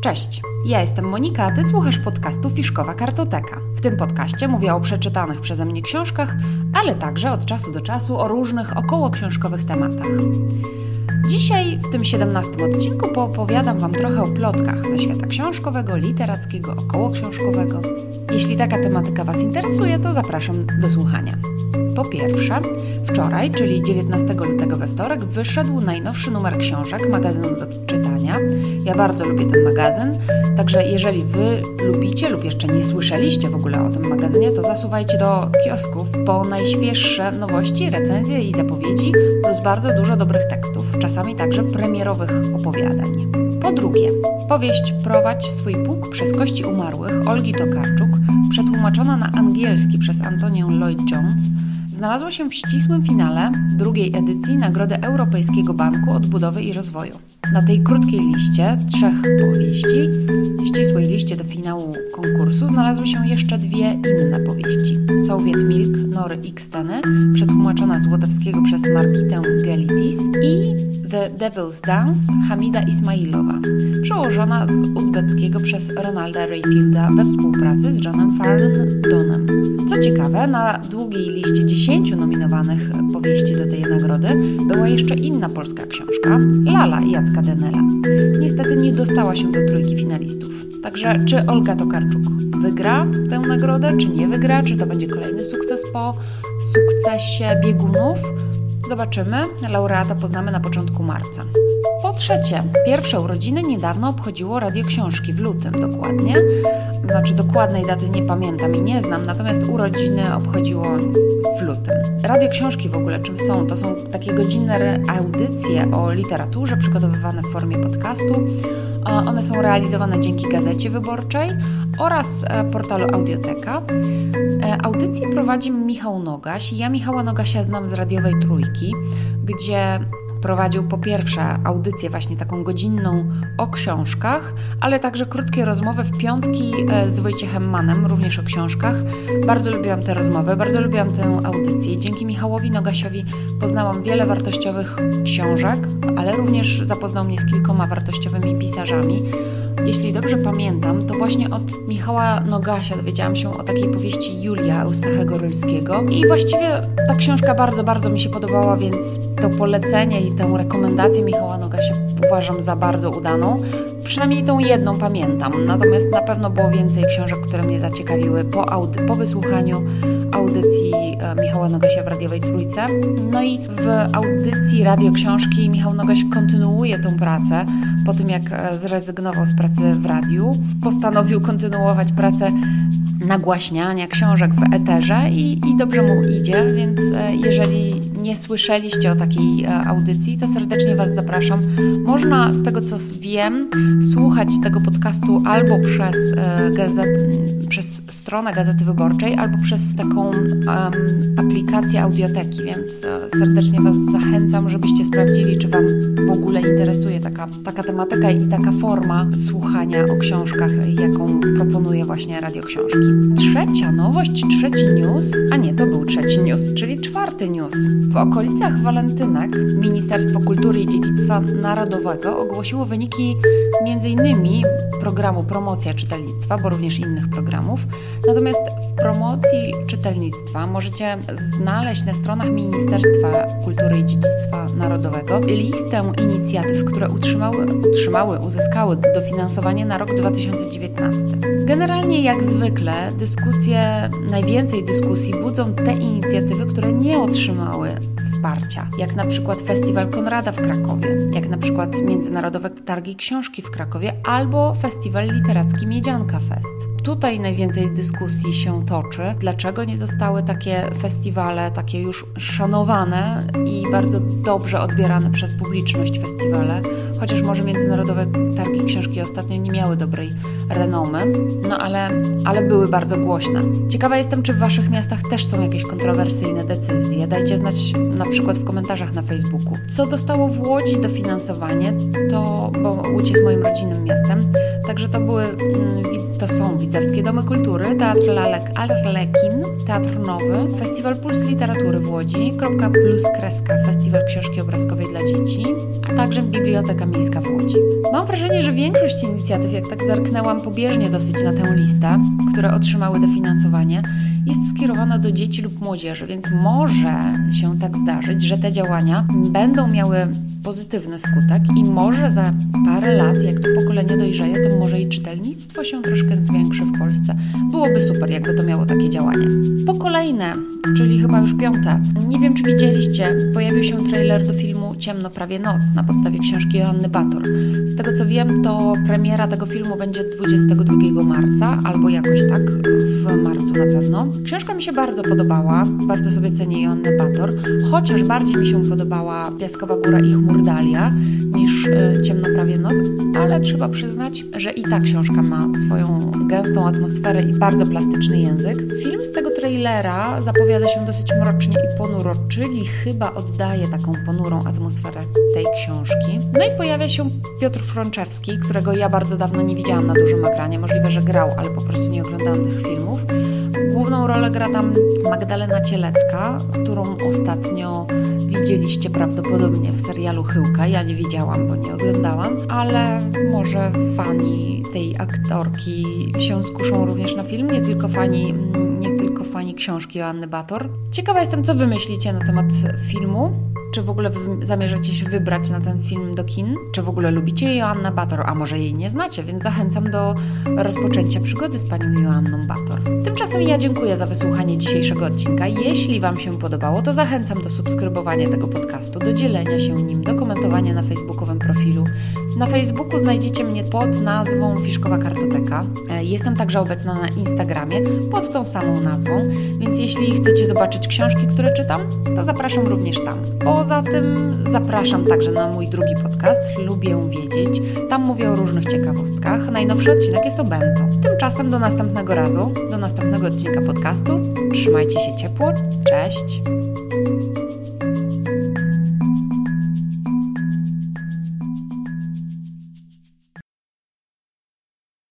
Cześć, ja jestem Monika, a ty słuchasz podcastu Fiszkowa Kartoteka. W tym podcaście mówię o przeczytanych przeze mnie książkach, ale także od czasu do czasu o różnych okołoksiążkowych tematach. Dzisiaj w tym 17 odcinku poopowiadam Wam trochę o plotkach ze świata książkowego, literackiego, okołoksiążkowego. Jeśli taka tematyka Was interesuje, to zapraszam do słuchania. Po pierwsze, wczoraj, czyli 19 lutego we wtorek, wyszedł najnowszy numer książek magazynu do czytania. Ja bardzo lubię ten magazyn, także jeżeli Wy lubicie lub jeszcze nie słyszeliście w ogóle o tym magazynie, to zasuwajcie do kiosków po najświeższe nowości, recenzje i zapowiedzi, plus bardzo dużo dobrych tekstów, czasami także premierowych opowiadań. Po drugie, powieść Prowadź swój pług przez kości umarłych Olgi Tokarczuk, przetłumaczona na angielski przez Antonię Lloyd-Jones, znalazła się w ścisłym finale drugiej edycji Nagrody Europejskiego Banku Odbudowy i Rozwoju. Na tej krótkiej liście trzech powieści, ścisłej liście do finału konkursu, znalazły się jeszcze dwie inne powieści. Soviet Milk Nory Xteny, przetłumaczona z łotewskiego przez Margitę Gelitis i The Devil's Dance Hamida Ismailowa, przełożona z uzbeckiego przez Ronalda Rayfielda we współpracy z Johnem Farndonem. Co ciekawe, na długiej liście 10 nominowanych powieści do tej nagrody była jeszcze inna polska książka, Lala Jacka Denela. Niestety nie dostała się do trójki finalistów. Także czy Olga Tokarczuk wygra tę nagrodę, czy nie wygra, czy to będzie kolejny sukces po sukcesie biegunów? Zobaczymy. Laureata poznamy na początku marca. Po trzecie, pierwsze urodziny niedawno obchodziło Radio Książki w lutym dokładnie. Znaczy dokładnej daty nie pamiętam i nie znam, natomiast urodziny obchodziło w lutym. Radio Książki w ogóle czym są? To są takie godzinne audycje o literaturze przygotowywane w formie podcastu. One są realizowane dzięki Gazecie Wyborczej oraz e, portalu Audioteka. E, audycję prowadzi Michał Nogaś. Ja Michała Nogasia znam z radiowej Trójki, gdzie prowadził po pierwsze audycję właśnie taką godzinną o książkach, ale także krótkie rozmowy w piątki e, z Wojciechem Manem, również o książkach. Bardzo lubiłam te rozmowy, bardzo lubiłam tę audycję. Dzięki Michałowi Nogasiowi poznałam wiele wartościowych książek, ale również zapoznał mnie z kilkoma wartościowymi pisarzami. Jeśli dobrze pamiętam, to właśnie od Michała Nogasia dowiedziałam się o takiej powieści Julia Eustachego Rylskiego i właściwie ta książka bardzo, bardzo mi się podobała, więc to polecenie i tę rekomendację Michała Nogasia uważam za bardzo udaną. Przynajmniej tą jedną pamiętam, natomiast na pewno było więcej książek, które mnie zaciekawiły po, audy- po wysłuchaniu audycji e, Michała Nogasia w Radiowej Trójce. No i w audycji Radio Książki Michał Nogaś kontynuuje tą pracę po tym, jak e, zrezygnował z pracy w radiu. Postanowił kontynuować pracę nagłaśniania książek w eterze i, i dobrze mu idzie, więc e, jeżeli nie słyszeliście o takiej audycji, to serdecznie Was zapraszam. Można z tego co wiem słuchać tego podcastu albo przez gazet, przez stronę Gazety Wyborczej albo przez taką um, aplikację audioteki, więc e, serdecznie Was zachęcam, żebyście sprawdzili, czy Wam w ogóle interesuje taka, taka tematyka i taka forma słuchania o książkach, jaką proponuje właśnie Radio Książki. Trzecia nowość, trzeci news, a nie, to był trzeci news, czyli czwarty news. Okolicach walentynek Ministerstwo Kultury i Dziedzictwa Narodowego ogłosiło wyniki m.in. programu Promocja Czytelnictwa, bo również innych programów, Natomiast w promocji czytelnictwa możecie znaleźć na stronach Ministerstwa Kultury i Dziedzictwa Narodowego listę inicjatyw, które utrzymały, utrzymały uzyskały dofinansowanie na rok 2019. Generalnie, jak zwykle, dyskusje, najwięcej dyskusji budzą te inicjatywy, które nie otrzymały wsparcia, jak na przykład Festiwal Konrada w Krakowie, jak na przykład Międzynarodowe Targi Książki w Krakowie albo Festiwal Literacki Miedzianka Fest. Tutaj najwięcej dyskusji się toczy, dlaczego nie dostały takie festiwale, takie już szanowane i bardzo dobrze odbierane przez publiczność festiwale, chociaż może międzynarodowe targi książki ostatnio nie miały dobrej renomy, no ale, ale były bardzo głośne. Ciekawa jestem, czy w Waszych miastach też są jakieś kontrowersyjne decyzje. Dajcie znać na przykład w komentarzach na Facebooku. Co dostało w Łodzi dofinansowanie, to, bo Łódź jest moim rodzinnym miastem, także to były, Polskie Domy Kultury, Teatr Lalek Arlekin, Teatr Nowy, Festiwal Puls Literatury w Łodzi, Kropka Plus Kreska, Festiwal Książki Obrazkowej dla Dzieci, a także Biblioteka Miejska w Łodzi. Mam wrażenie, że większość inicjatyw, jak tak zerknęłam pobieżnie dosyć na tę listę, które otrzymały dofinansowanie, jest skierowana do dzieci lub młodzieży, więc może się tak zdarzyć, że te działania będą miały pozytywny skutek i może za parę lat, jak to pokolenie dojrzeje, to może i czytelnictwo się troszkę zwiększy w Polsce. Byłoby super, jakby to miało takie działanie. Po kolejne, czyli chyba już piąte. Nie wiem, czy widzieliście, pojawił się trailer do filmu Ciemno prawie noc na podstawie książki Joanny Bator. Z tego co wiem, to premiera tego filmu będzie 22 marca, albo jakoś tak w marcu na pewno. Książka mi się bardzo podobała, bardzo sobie cenię Joannę Bator, chociaż bardziej mi się podobała Piaskowa Góra i Chmurdalia niż y, Ciemno prawie noc, ale trzeba przyznać, że i ta książka ma swoją gęstą atmosferę i bardzo plastyczny język. Film trailera zapowiada się dosyć mrocznie i ponuro, czyli chyba oddaje taką ponurą atmosferę tej książki. No i pojawia się Piotr Frączewski, którego ja bardzo dawno nie widziałam na dużym ekranie. Możliwe, że grał, ale po prostu nie oglądałam tych filmów. Główną rolę gra tam Magdalena Cielecka, którą ostatnio widzieliście prawdopodobnie w serialu Chyłka. Ja nie widziałam, bo nie oglądałam, ale może fani tej aktorki się skuszą również na film, nie tylko fani, książki Joanny Bator. Ciekawa jestem, co wy myślicie na temat filmu. Czy w ogóle zamierzacie się wybrać na ten film do kin? Czy w ogóle lubicie Joannę Bator? A może jej nie znacie, więc zachęcam do rozpoczęcia przygody z panią Joanną Bator. Tymczasem ja dziękuję za wysłuchanie dzisiejszego odcinka. Jeśli Wam się podobało, to zachęcam do subskrybowania tego podcastu, do dzielenia się nim, do komentowania na facebookowym profilu. Na Facebooku znajdziecie mnie pod nazwą Fiszkowa Kartoteka. Jestem także obecna na Instagramie pod tą samą nazwą, więc jeśli chcecie zobaczyć książki, które czytam, to zapraszam również tam. Poza tym zapraszam także na mój drugi podcast Lubię Wiedzieć. Tam mówię o różnych ciekawostkach. Najnowszy odcinek jest o Bento. Tymczasem do następnego razu, do następnego odcinka podcastu. Trzymajcie się ciepło. Cześć!